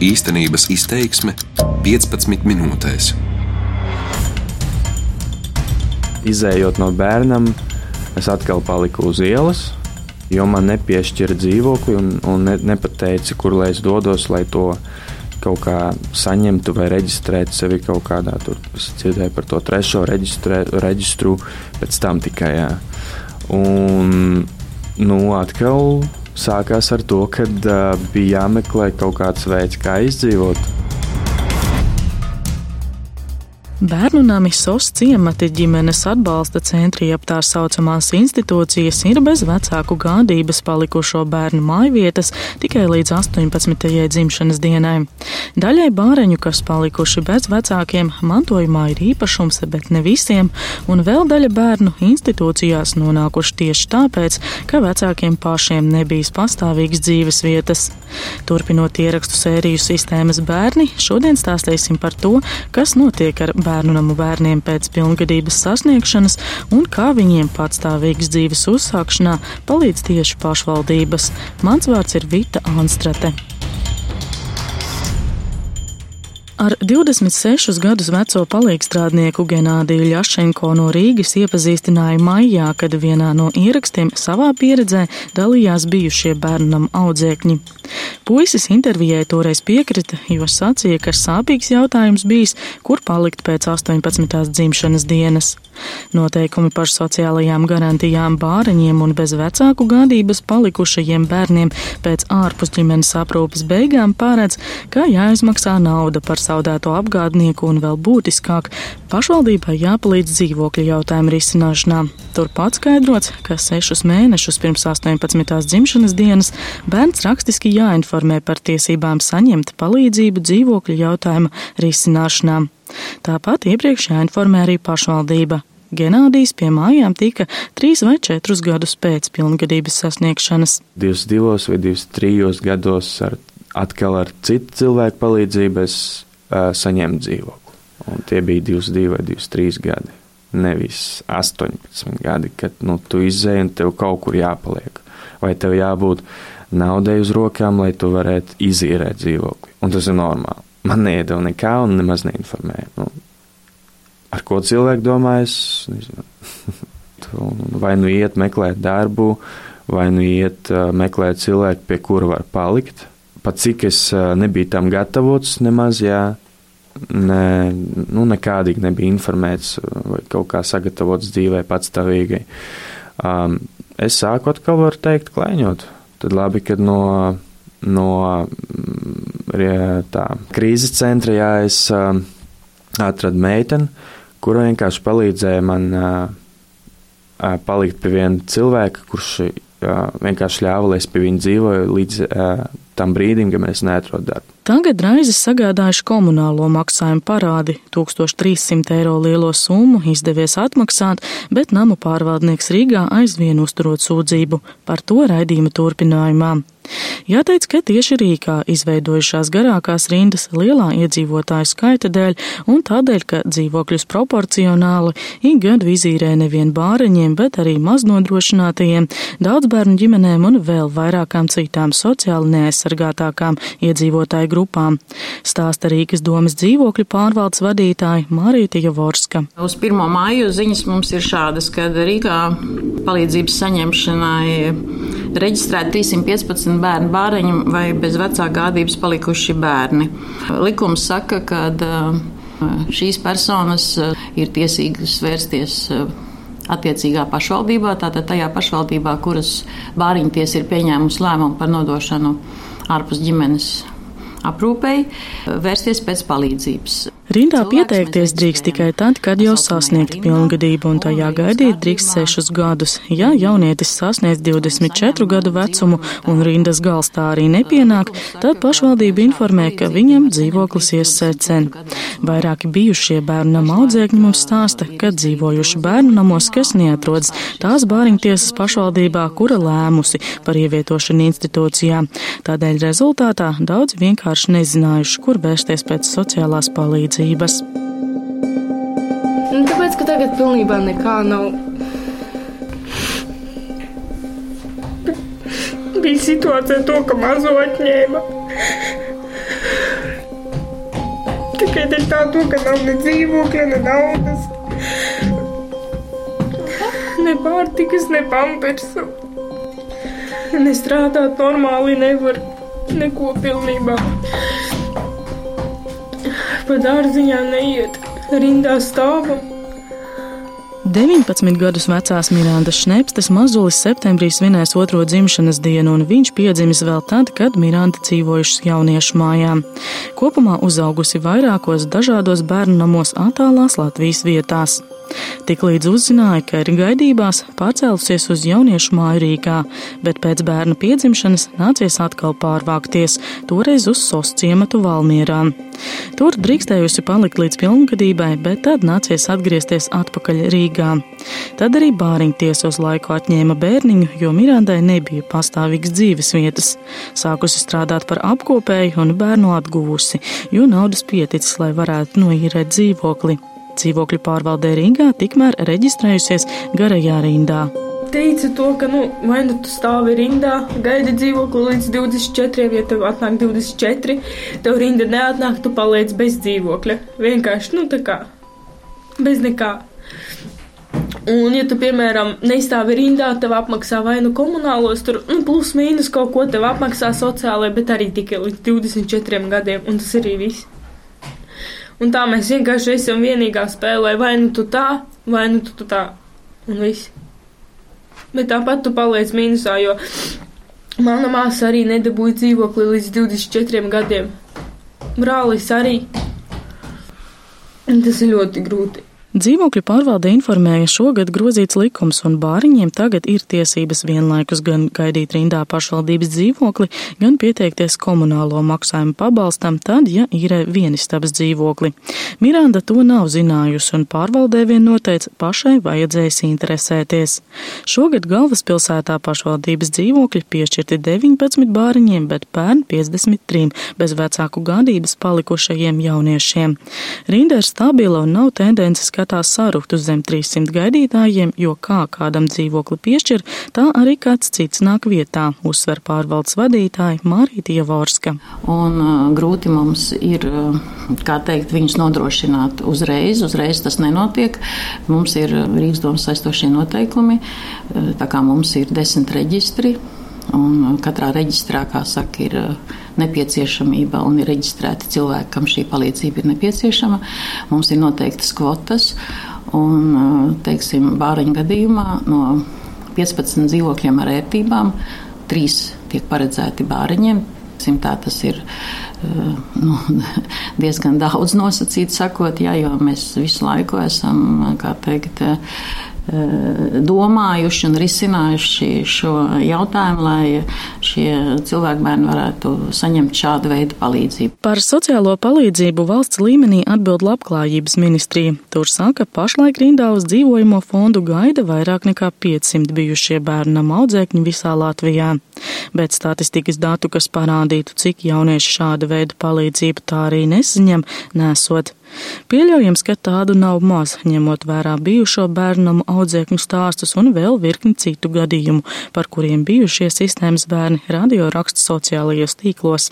Īstenības izteiksme 15 minūtēs. Izējot no bērnam, es atkal paliku uz ielas, jo man nepiešķira dzīvokli un, un ne, nepateica, kur lai es dodos, lai to kaut kā saņemtu vai reģistrētu sevi kaut kādā tur. Es dzirdēju par to trešo reģistrē, reģistru, pēc tam tikai. Jā. Un nu, atkal sākās ar to, ka uh, bija jāmeklē kaut kāds veids, kā izdzīvot. Bērnu nami SOS ciemati ģimenes atbalsta centri, jeb tā saucamās institūcijas, ir bez vecāku gādības palikušo bērnu mājvietas tikai līdz 18. dzimšanas dienai. Daļai bāreņu, kas palikuši bez vecākiem, mantojumā ir īpašums, bet ne visiem, un vēl daļa bērnu institūcijās nonākuši tieši tāpēc, ka vecākiem pašiem nebijis pastāvīgas dzīves vietas. Turpinot ierakstu sēriju sistēmas bērni, šodien stāstīsim par to, kas notiek ar bērnu bērnu namu bērniem pēc pilngadības sasniegšanas un kā viņiem patstāvīgas dzīves uzsākšanā palīdz tieši pašvaldības. Mans vārds ir Vita Anstrate. Ar 26 gadus veco palīgstrādnieku Genādiju Ļašenko no Rīgas iepazīstināja maijā, kad vienā no ierakstiem savā pieredzē dalījās bijušie bērnam audzēkņi. Puisis intervijai toreiz piekrita, jo sacīja, ka sāpīgs jautājums bijis, kur palikt pēc 18. dzimšanas dienas. Noteikumi par sociālajām garantijām bāreņiem un bez vecāku gādības palikušajiem bērniem pēc ārpusģimenes aprūpes beigām paredz, ka jāizmaksā nauda par zaudēto apgādnieku un vēl būtiskāk - pašvaldībai jāpalīdz dzīvokļu jautājumu risināšanā. Turpat skaidrots, ka sešus mēnešus pirms 18. dzimšanas dienas bērns rakstiski jāinformē par tiesībām saņemt palīdzību dzīvokļu jautājuma risināšanā. Tāpat iepriekš jāinformē arī pašvaldība. Genādijs pie mājām tika trīs vai četrus gadus pēc pilngadības sasniegšanas. 22 vai 23 gados ar, atkal ar citu cilvēku palīdzību es saņemt dzīvokli. Un tie bija 22 vai 23 gadi. Nevis 18 gadi, kad nu, tu izēji un tev kaut kur jāpaliek. Vai tev jābūt naudai uz rokām, lai tu varētu izīrēt dzīvokli. Un tas ir normāli. Man neiedeva nekā un nemaz neinformēja. Nu, ar ko cilvēki domā, es nezinu. vai nu iet meklēt darbu, vai nu iet uh, meklēt cilvēku, pie kura var palikt pat cik es nebiju tam gatavots, nemaz jā, ne, nu, nekādīgi nebija informēts vai kaut kā sagatavots dzīvē patstāvīgai. Um, es sāku atkal, var teikt, klaiņot. Tad labi, kad no, no tā krīzes centra, jā, es uh, atradu meiteni, kura vienkārši palīdzēja man uh, uh, palikt pie viena cilvēka, kurš vienkārši ļāva, lai es pie viņa dzīvoju līdz tam brīdim, kad mēs neatrodam darbu. Tagad raizes sagādājuši komunālo maksājumu parādi. 1300 eiro lielo summu izdevies atmaksāt, bet namu pārvaldnieks Rīgā aizvien uzturot sūdzību par to raidījuma turpinājumā. Jāteic, ka tieši Rīgā izveidojušās garākās rindas lielā iedzīvotāju skaita dēļ un tādēļ, ka dzīvokļus proporcionāli ik gadu izīrē nevien bāreņiem, bet arī maznodrošinātajiem, daudz bērnu ģimenēm un vēl vairākām citām sociāli neaizsargātākām iedzīvotāju grupām. Stāsta Rīgas domas dzīvokļu pārvaldes vadītāja Marīta Javorska. Uz 1. māju ziņas mums ir šādas, ka Rīgā palīdzības saņemšanai reģistrēta 315 bērnu bāreņu vai bez vecāka gādības palikuši bērni. Likums saka, ka šīs personas ir tiesīgas vērsties attiecīgā pašvaldībā, tātad tajā pašvaldībā, kuras bāriņtiesa ir pieņēmusi lēmumu par nodošanu ārpus ģimenes aprūpei, vērsties pēc palīdzības. Rindā pieteikties drīkst tikai tad, kad jau sasniegta pilngadība, un tajā gaidīt drīkst sešus gadus. Ja jaunietis sasniedz 24 gadu vecumu un rindas gals tā arī nepienāk, tad pašvaldība informē, ka viņam dzīvoklis iesēcen. Vairāki bijušie bērnu nama audzēkņi mums stāsta, ka dzīvojuši bērnu namos, kas neatrodas tās bāriņtiesas pašvaldībā, kura lēmusi par ievietošanu institūcijā. Tādēļ rezultātā daudz vienkārši nezinājuši, kur vērsties pēc sociālās palīdzības mācības. Nu, tāpēc, ka tagad pilnībā nekā nav. Bija situācija, to, ka mazo atņēma. Tikai dēļ tā, to, ka nav ne dzīvokļa, ne naudas, ne pārtikas, ne pampersu. Nestrādāt normāli nevar neko pilnībā. Pa dārziņā neiet, rindā stāvam. 19 gadus vecās Mirandas Šnepstes mazulis septembrī svinēs otro dzimšanas dienu, un viņš piedzimis vēl tad, kad Miranda dzīvojušas jauniešu mājā. Kopumā uzaugusi vairākos dažādos bērnu namos attālās Latvijas vietās. Tiklīdz uzzināja, ka ir gaidībās, pārcēlusies uz jauniešu māju Rīgā, bet pēc bērna piedzimšanas nācies atkal pārvākties, toreiz uz SOS ciematu Valmierā. Tur drīkstējusi palikt līdz pilngadībai, bet tad nācies atgriezties atpakaļ Rīgā. Tad arī bāriņties uz laiku atņēma bērniņu, jo Mirandai nebija pastāvīgas dzīves vietas. Sākusi strādāt par apkopēju un bērnu atguvusi, jo naudas pieticis, lai varētu noīrēt dzīvokli dzīvokļu pārvaldē Rīgā tikmēr reģistrējusies garajā rindā. Teica to, ka, nu, vai nu tu stāvi rindā, gaidi dzīvokli līdz 24, ja tev atnāk 24, tev rinda neatnāk, tu paliec bez dzīvokļa. Vienkārši, nu, tā kā, bez nekā. Un, ja tu, piemēram, neizstāvi rindā, tev apmaksā vai nu komunālos, tur, nu, plus mīnus kaut ko tev apmaksā sociālai, bet arī tikai līdz 24 gadiem, un tas arī viss. Un tā mēs vienkārši esam vienīgā spēlē, vai nu tu tā, vai nu tu, tu tā, un viss. Bet tāpat tu paliec mīnusā, jo mana māsa arī nedabūja dzīvokli līdz 24 gadiem. Brālis arī. Un tas ir ļoti grūti. Dzīvokļu pārvalde informēja, šogad grozīts likums un bāriņiem tagad ir tiesības vienlaikus gan gaidīt rindā pašvaldības dzīvokli, gan pieteikties komunālo maksājumu pabalstam tad, ja īrē vienistabas dzīvokli. Miranda to nav zinājusi un pārvaldē vien noteica pašai vajadzējis interesēties. Šogad galvaspilsētā pašvaldības dzīvokļi piešķirti 19 bāriņiem, bet pērn 53 bez vecāku gādības palikušajiem jauniešiem. Rinda ir stabila un nav tendences, skatās saruktu zem 300 gaidītājiem, jo kā kādam dzīvokli piešķir, tā arī kāds cits nāk vietā, uzsver pārvaldes vadītāja Mārīta Javorska. Un uh, grūti mums ir, kā teikt, viņus nodrošināt uzreiz, uzreiz tas nenotiek. Mums ir Rīgas domas saistošie noteikumi, tā kā mums ir desmit reģistri, Un katrā reģistrā, kā saka, ir nepieciešamība un ir reģistrēti cilvēki, kam šī palīdzība ir nepieciešama. Mums ir noteiktas kvotas, un, teiksim, bāriņu gadījumā no 15 dzīvokļiem ar ērtībām, 3 tiek paredzēti bāriņiem. Tā tas ir nu, diezgan daudz nosacīts, sakot, jā, jo mēs visu laiku esam, teikt, domājuši un risinājuši šo jautājumu, lai šie cilvēku bērni varētu saņemt šādu veidu palīdzību. Par sociālo palīdzību valsts līmenī atbild labklājības ministrija. Tur saka, pašlaik rindā uz dzīvojamo fondu gaida vairāk nekā 500 bijušie bērnam audzēkņi visā Latvijā. Bet statistikas datu, kas parādītu, cik jaunieši šāda veida palīdzību tā arī nesaņem, nesot. Pieļaujams, ka tādu nav maz, ņemot vērā bijušo bērnumu audzēkņu stāstus un vēl virkni citu gadījumu, par kuriem bijušie sistēmas bērni radio raksta sociālajos tīklos.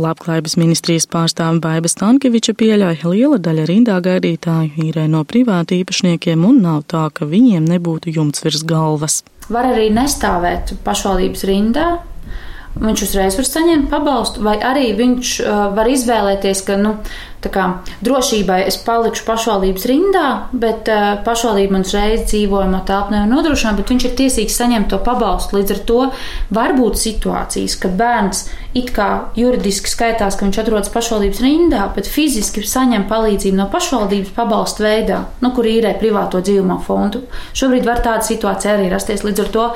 Labklājības ministrijas pārstāve Baiba Stankeviča pieļauj, liela daļa rindā gaidītāju īrē no privāti īpašniekiem un nav tā, ka viņiem nebūtu jumts virs galvas. Var arī nestāvēt pašvaldības rindā, viņš uzreiz var saņemt pabalstu, vai arī viņš uh, var izvēlēties, ka nu, kā, drošībai es palikšu pašvaldības rindā, bet uh, pašvaldība man uzreiz dzīvojamo telpu nevar nodrošināt, bet viņš ir tiesīgs saņemt to pabalstu. Līdz ar to var būt situācijas, ka bērns it kā juridiski skaitās, ka viņš atrodas pašvaldības rindā, bet fiziski saņem palīdzību no pašvaldības pabalstu veidā, nu, kur īrē privāto dzīvumu fondu. Šobrīd var tāda situācija arī rasties. Līdz ar to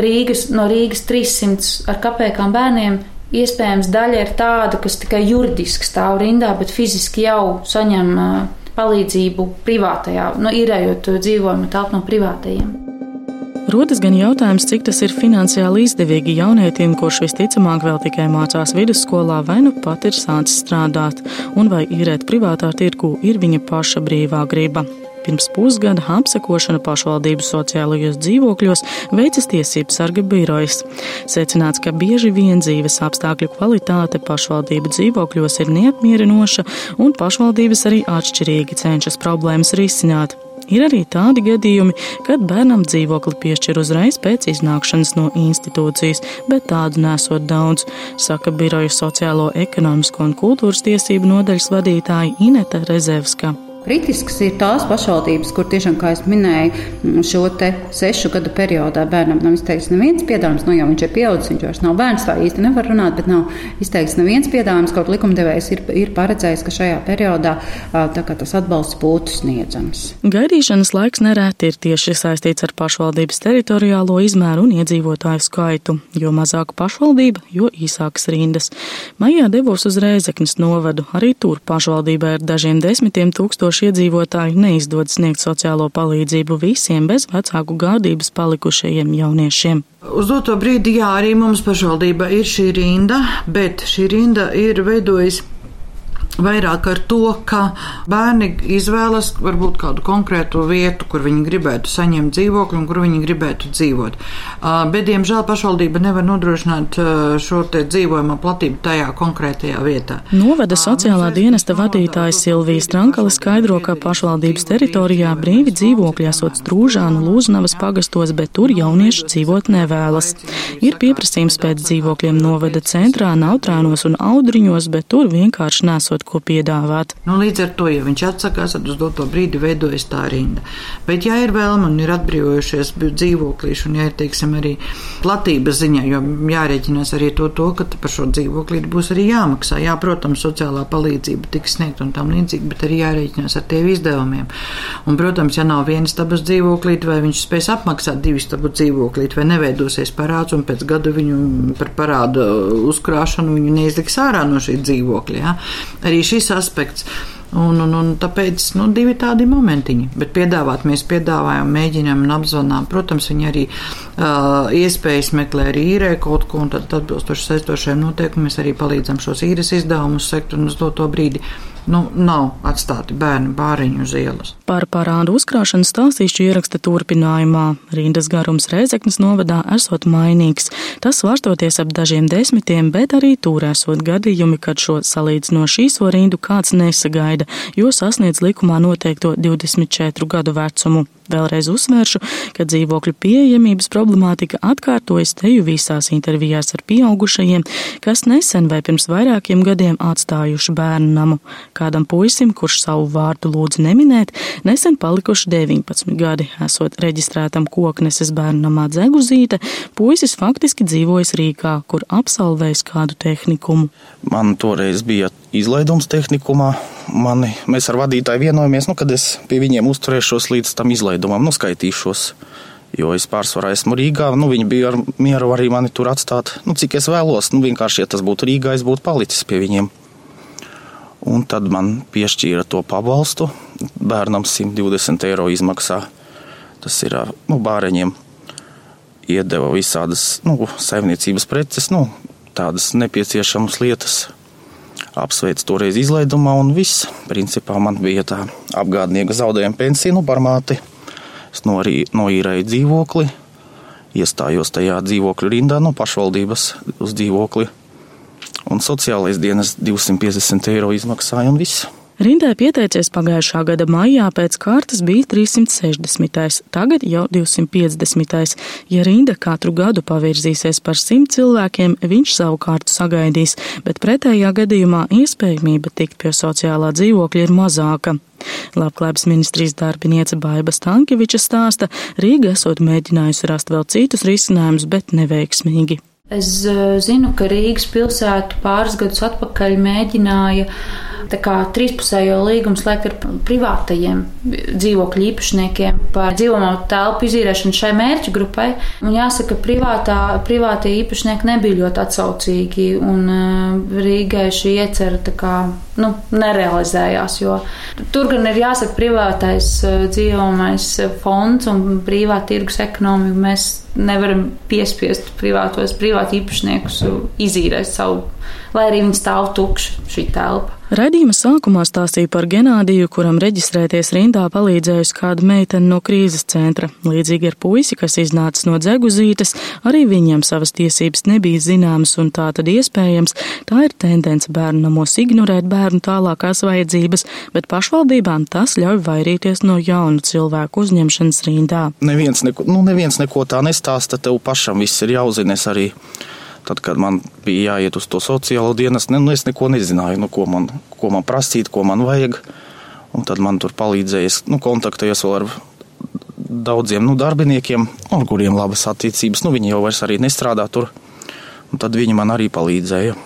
Rīgas, no Rīgas 300 ar kapekām bērniem iespējams daļa ir tāda, kas tikai juridiski stāv rindā, bet fiziski jau saņem palīdzību privātajā, nu, īrējot dzīvojumu telpu no privātajiem. Rodas gan jautājums, cik tas ir finansiāli izdevīgi jaunietim, kurš visticamāk vēl tikai mācās vidusskolā vai nu pat ir sācis strādāt, un vai īrēt privātā tirgu ir viņa paša brīvā griba. Pirms pusgada apsekošanu pašvaldību sociālajos dzīvokļos veicis tiesību sarga birojas. Secināts, ka bieži vien dzīves apstākļu kvalitāte pašvaldību dzīvokļos ir neapmierinoša un pašvaldības arī atšķirīgi cenšas problēmas risināt. Ir arī tādi gadījumi, kad bērnam dzīvokli piešķir uzreiz pēc iznākšanas no institūcijas, bet tādu nesot daudz, saka biroja sociālo, ekonomisko un kultūras tiesību nodaļas vadītāja Ineta Rezevska. Kritisks ir tās pašvaldības, kur tiešām, kā jau minēju, šo sešu gadu periodā bērnam nav izteikts neviens piedāvājums. Nu, jau viņš ir pieaudzis, viņš vairs nav bērns, tā īsti nevar runāt, bet nav izteikts neviens piedāvājums. Kaut likumdevējs ir, ir paredzējis, ka šajā periodā tas atbalsts būtu sniedzams. Gaidīšanas laiks nereti ir tieši saistīts ar pašvaldības teritoriālo izmēru un iedzīvotāju skaitu. Jo mazāka pašvaldība, jo īsākas rindas. Maijā devos uz Rēzeknes novadu. Arī tur pašvaldībā ir dažiem desmitiem tūkstoši tūkstoši iedzīvotāju neizdodas sniegt sociālo palīdzību visiem bez vecāku gādības palikušajiem jauniešiem. Uz doto brīdi, jā, arī mums pašvaldība ir šī rinda, bet šī rinda ir veidojusi vairāk ar to, ka bērni izvēlas varbūt kādu konkrētu vietu, kur viņi gribētu saņemt dzīvokli un kur viņi gribētu dzīvot. Bet, diemžēl, pašvaldība nevar nodrošināt šo te dzīvojamo platību tajā konkrētajā vietā. Novada sociālā dienesta vadītāja Silvija Strankale skaidro, ka pašvaldības teritorijā brīvi dzīvokļi esot Strūžānu, Lūznavas pagastos, bet tur jaunieši dzīvot nevēlas. Ir pieprasījums pēc dzīvokļiem novada centrā, Nautrānos un Audriņos, bet tur vienkārši nesot ko piedāvāt. Nu, līdz ar to, ja viņš atsakās, tad uz doto brīdi veidojas tā rinda. Bet, ja ir vēlme un ir atbrīvojušies dzīvoklīši, un ja ir, teiksim, arī platības ziņā, jo jārēķinās arī to, to ka par šo dzīvoklīti būs arī jāmaksā. Jā, protams, sociālā palīdzība tiks sniegta un tam līdzīgi, bet arī jārēķinās ar tiem izdevumiem. Un, protams, ja nav vienas tabas dzīvoklīte, vai viņš spēs apmaksāt divas tabu dzīvoklīti, vai neveidosies parāds, un pēc gada viņu par parādu uzkrāšanu viņu neizliks ārā no šī dzīvokļa. Ja? Arī arī šis aspekts. Un, un, un tāpēc nu, divi tādi momentiņi. Bet piedāvāt mēs piedāvājam, mēģinām un apzvanām. Protams, viņi arī uh, iespējas meklē arī īrē kaut ko, un tad atbilstoši saistošiem noteikumiem mēs arī palīdzam šos īres izdevumus sekt un uz doto brīdi nu, nav atstāti bērni bāriņu uz ielas. Par parādu uzkrāšanu stāstīšu ieraksta turpinājumā. Rindas garums Rēzeknas novadā esot mainīgs. Tas svārstoties ap dažiem desmitiem, bet arī tur esot gadījumi, kad šo salīdzinošīso rindu kāds nesagaida, jo sasniedz likumā noteikto 24 gadu vecumu. Vēlreiz uzsvēršu, ka dzīvokļu pieejamības problemātika atkārtojas teju visās intervijās ar pieaugušajiem, kas nesen vai pirms vairākiem gadiem atstājuši bērnu namu. Kādam puisim, kurš savu vārdu lūdz neminēt, nesen palikuši 19 gadi, esot reģistrētam kokneses bērnu namā dzeguzīte, puisis faktiski dzīvojas Rīgā, kur apsalvējis kādu tehnikumu. Man toreiz bija izlaidums tehnikumā. Mani, mēs ar vadītāju vienojamies, nu, kad es pie viņiem uzturēšos līdz tam izlaidumam, nu, skaitīšos. Jo es pārsvarā esmu Rīgā, nu, viņi bija ar mieru arī mani tur atstāt, nu, cik es vēlos. Nu, vienkārši, ja tas būtu Rīgā, es būtu palicis pie viņiem. Un tad man piešķīra to pabalstu. Bērnam 120 eiro izmaksā. Tas ir nu, bāreņiem. Iedeva visādas nu, saimniecības preces, nu, tādas nepieciešamas lietas. Apsveicu toreiz izlaidumā, un viss. Principā man bija tā apgādnieka zaudējuma pensija, nu, par māti. Es noīrēju dzīvokli, iestājos tajā dzīvokļu rindā no pašvaldības uz dzīvokli un sociālais dienas 250 eiro izmaksāja un viss. Rindē pieteicies pagājušā gada maijā pēc kārtas bija 360. tagad jau 250. Ja rinda katru gadu pavirzīsies par 100 cilvēkiem, viņš savu kārtu sagaidīs, bet pretējā gadījumā iespējamība tikt pie sociālā dzīvokļa ir mazāka. Labklājības ministrijas darbiniece Baiba Stankeviča stāsta, Rīga esot mēģinājusi rast vēl citus risinājumus, bet neveiksmīgi. Es eh, zinu, ka Rīgas pilsēta pāris gadus atpakaļ mēģināja kā, trīspusējo līgumu slēgt ar privātajiem dzīvokļu īpašniekiem par dzīvojamo telpu izīrēšanu šai mērķu grupai. Un jāsaka, privātā, privātie īpašnieki nebija ļoti atsaucīgi, un eh, Rīgai šī iecerta nu, nerealizējās. Tur gan ir jāsaka, privātais eh, dzīvojamais fonds un brīvā tirgus ekonomika mēs nevaram piespiest privātos privātu īpašniekus izīrēt savu lai arī viņi stāv tukši šī telpa. Radījuma sākumā stāstīja par Genādiju, kuram reģistrēties rindā palīdzējusi kāda meitene no krīzes centra. Līdzīgi ar puisi, kas iznācis no dzeguzītes, arī viņam savas tiesības nebija zināmas, un tā tad iespējams, tā ir tendence bērnu namos ignorēt bērnu tālākās vajadzības, bet pašvaldībām tas ļauj vairīties no jaunu cilvēku uzņemšanas rindā. Neviens neko, nu, neviens neko tā nestāsta, tev pašam viss ir jāuzina. Es arī Tad, kad man bija jāiet uz to sociālo dienestu, ne, nu, es neko nezināju, nu, ko, man, ko man prasīt, ko man vajag. Un tad man tur palīdzēja, nu, kontaktējos ar daudziem nu, darbiniekiem, ar kuriem labas attiecības. Nu, viņi jau vairs nestrādā tur. Un tad viņi man arī palīdzēja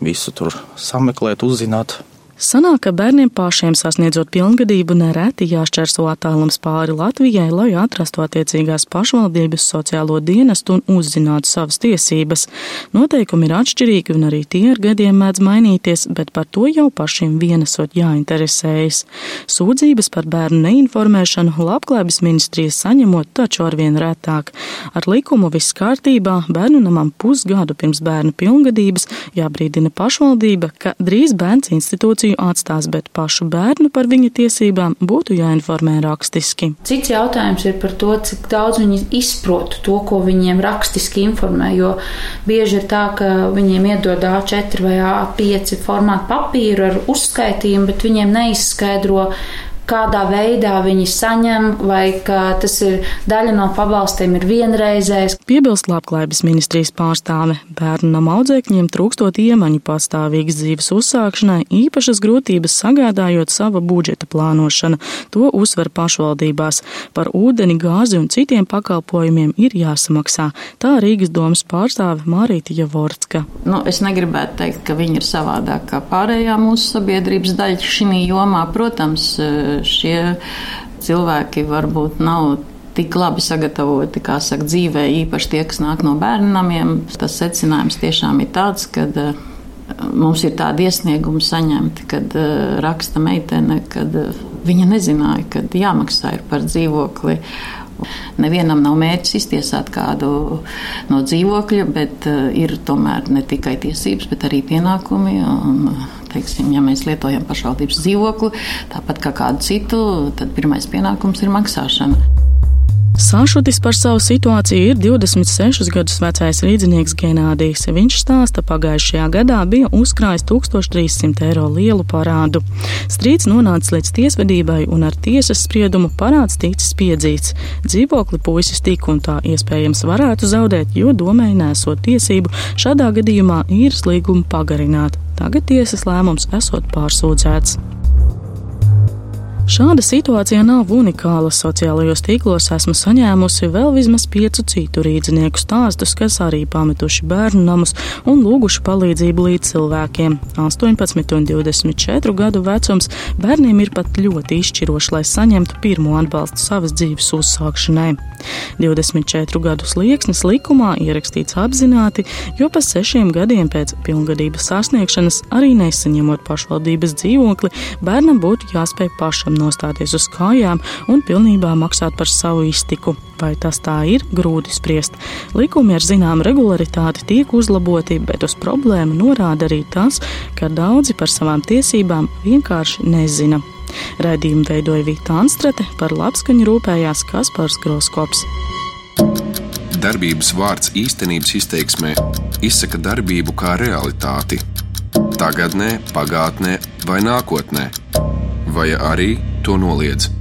visu tur sameklēt, uzzināt. Sanāk, ka bērniem pašiem sasniedzot pilngadību nereti jāšķērso attālums pāri Latvijai, lai atrastu attiecīgās pašvaldības sociālo dienestu un uzzinātu savas tiesības. Noteikumi ir atšķirīgi un arī tie ar gadiem mēdz mainīties, bet par to jau pašiem vienasot jāinteresējas. Sūdzības par bērnu neinformēšanu labklājības ministrijas saņemot taču arvien retāk. Ar likumu viss kārtībā bērnu namam pusgadu pirms bērnu pilngadības jābrīdina pašvaldība, ka drīz bērns institūcija diskusiju atstās, bet pašu bērnu par viņa tiesībām būtu jāinformē rakstiski. Cits jautājums ir par to, cik daudz viņi izprot to, ko viņiem rakstiski informē, jo bieži ir tā, ka viņiem iedod A4 vai A5 formātu papīru ar uzskaitījumu, bet viņiem neizskaidro, kādā veidā viņi saņem, vai ka tas ir daļa no pabalstiem ir vienreizējs. Piebilst labklājības ministrijas pārstāve. Bērnu nama audzēkņiem trūkstot iemaņu pastāvīgas dzīves uzsākšanai, īpašas grūtības sagādājot sava budžeta plānošana. To uzsver pašvaldībās. Par ūdeni, gāzi un citiem pakalpojumiem ir jāsamaksā. Tā Rīgas domas pārstāve Mārīta Javorska. Nu, es negribētu teikt, ka viņi ir savādāk kā pārējā mūsu sabiedrības daļa šī jomā. Protams, šie cilvēki varbūt nav tik labi sagatavoti, kā saka, dzīvē, īpaši tie, kas nāk no bērnamiem. Tas secinājums tiešām ir tāds, ka eh, mums ir tādi iesniegumi saņemti, kad eh, raksta meitene, kad eh, viņa nezināja, kad jāmaksā ir par dzīvokli. Nevienam nav mērķis iztiesāt kādu no dzīvokļa, bet ir tomēr ne tikai tiesības, bet arī pienākumi. Un, teiksim, ja mēs lietojam pašvaldības dzīvokli, tāpat kā kādu citu, tad pirmais pienākums ir maksāšana. Sašutis par savu situāciju ir 26 gadus vecais rīznieks Genādijs. Viņš stāsta, pagājušajā gadā bija uzkrājis 1300 eiro lielu parādu. Strīds nonāca līdz tiesvedībai un ar tiesas spriedumu parāds ticis piedzīts. Dzīvokli puisis tik un tā iespējams varētu zaudēt, jo domai nesot tiesību šādā gadījumā īres līgumu pagarināt. Tagad tiesas lēmums esot pārsūdzēts. Šāda situācija nav unikāla. Sociālajos tīklos esmu saņēmusi vēl vismaz piecu citu rīdzinieku stāstus, kas arī pametuši bērnu namus un lūguši palīdzību līdz cilvēkiem. 18 un 24 gadu vecums bērniem ir pat ļoti izšķiroši, lai saņemtu pirmo atbalstu savas dzīves uzsākšanai. 24 gadu slieksnis likumā ierakstīts apzināti, jo pa sešiem gadiem pēc pilngadības sasniegšanas, arī nesaņemot pašvaldības dzīvokli, bērnam būtu jāspēj pašam nostāties uz kājām un pilnībā maksāt par savu iztiku. Vai tas tā ir, grūti spriest. Likumi ar zināmu regularitāti tiek uzlaboti, bet uz problēmu norāda arī tas, ka daudzi par savām tiesībām vienkārši nezina. Raidījumu veidoja Vita Anstrate, par labskaņu rūpējās Kaspars Groskops. Darbības vārds īstenības izteiksmē izsaka darbību kā realitāti. Tagatnē, pagātnē vai nākotnē, vai arī to noliedz.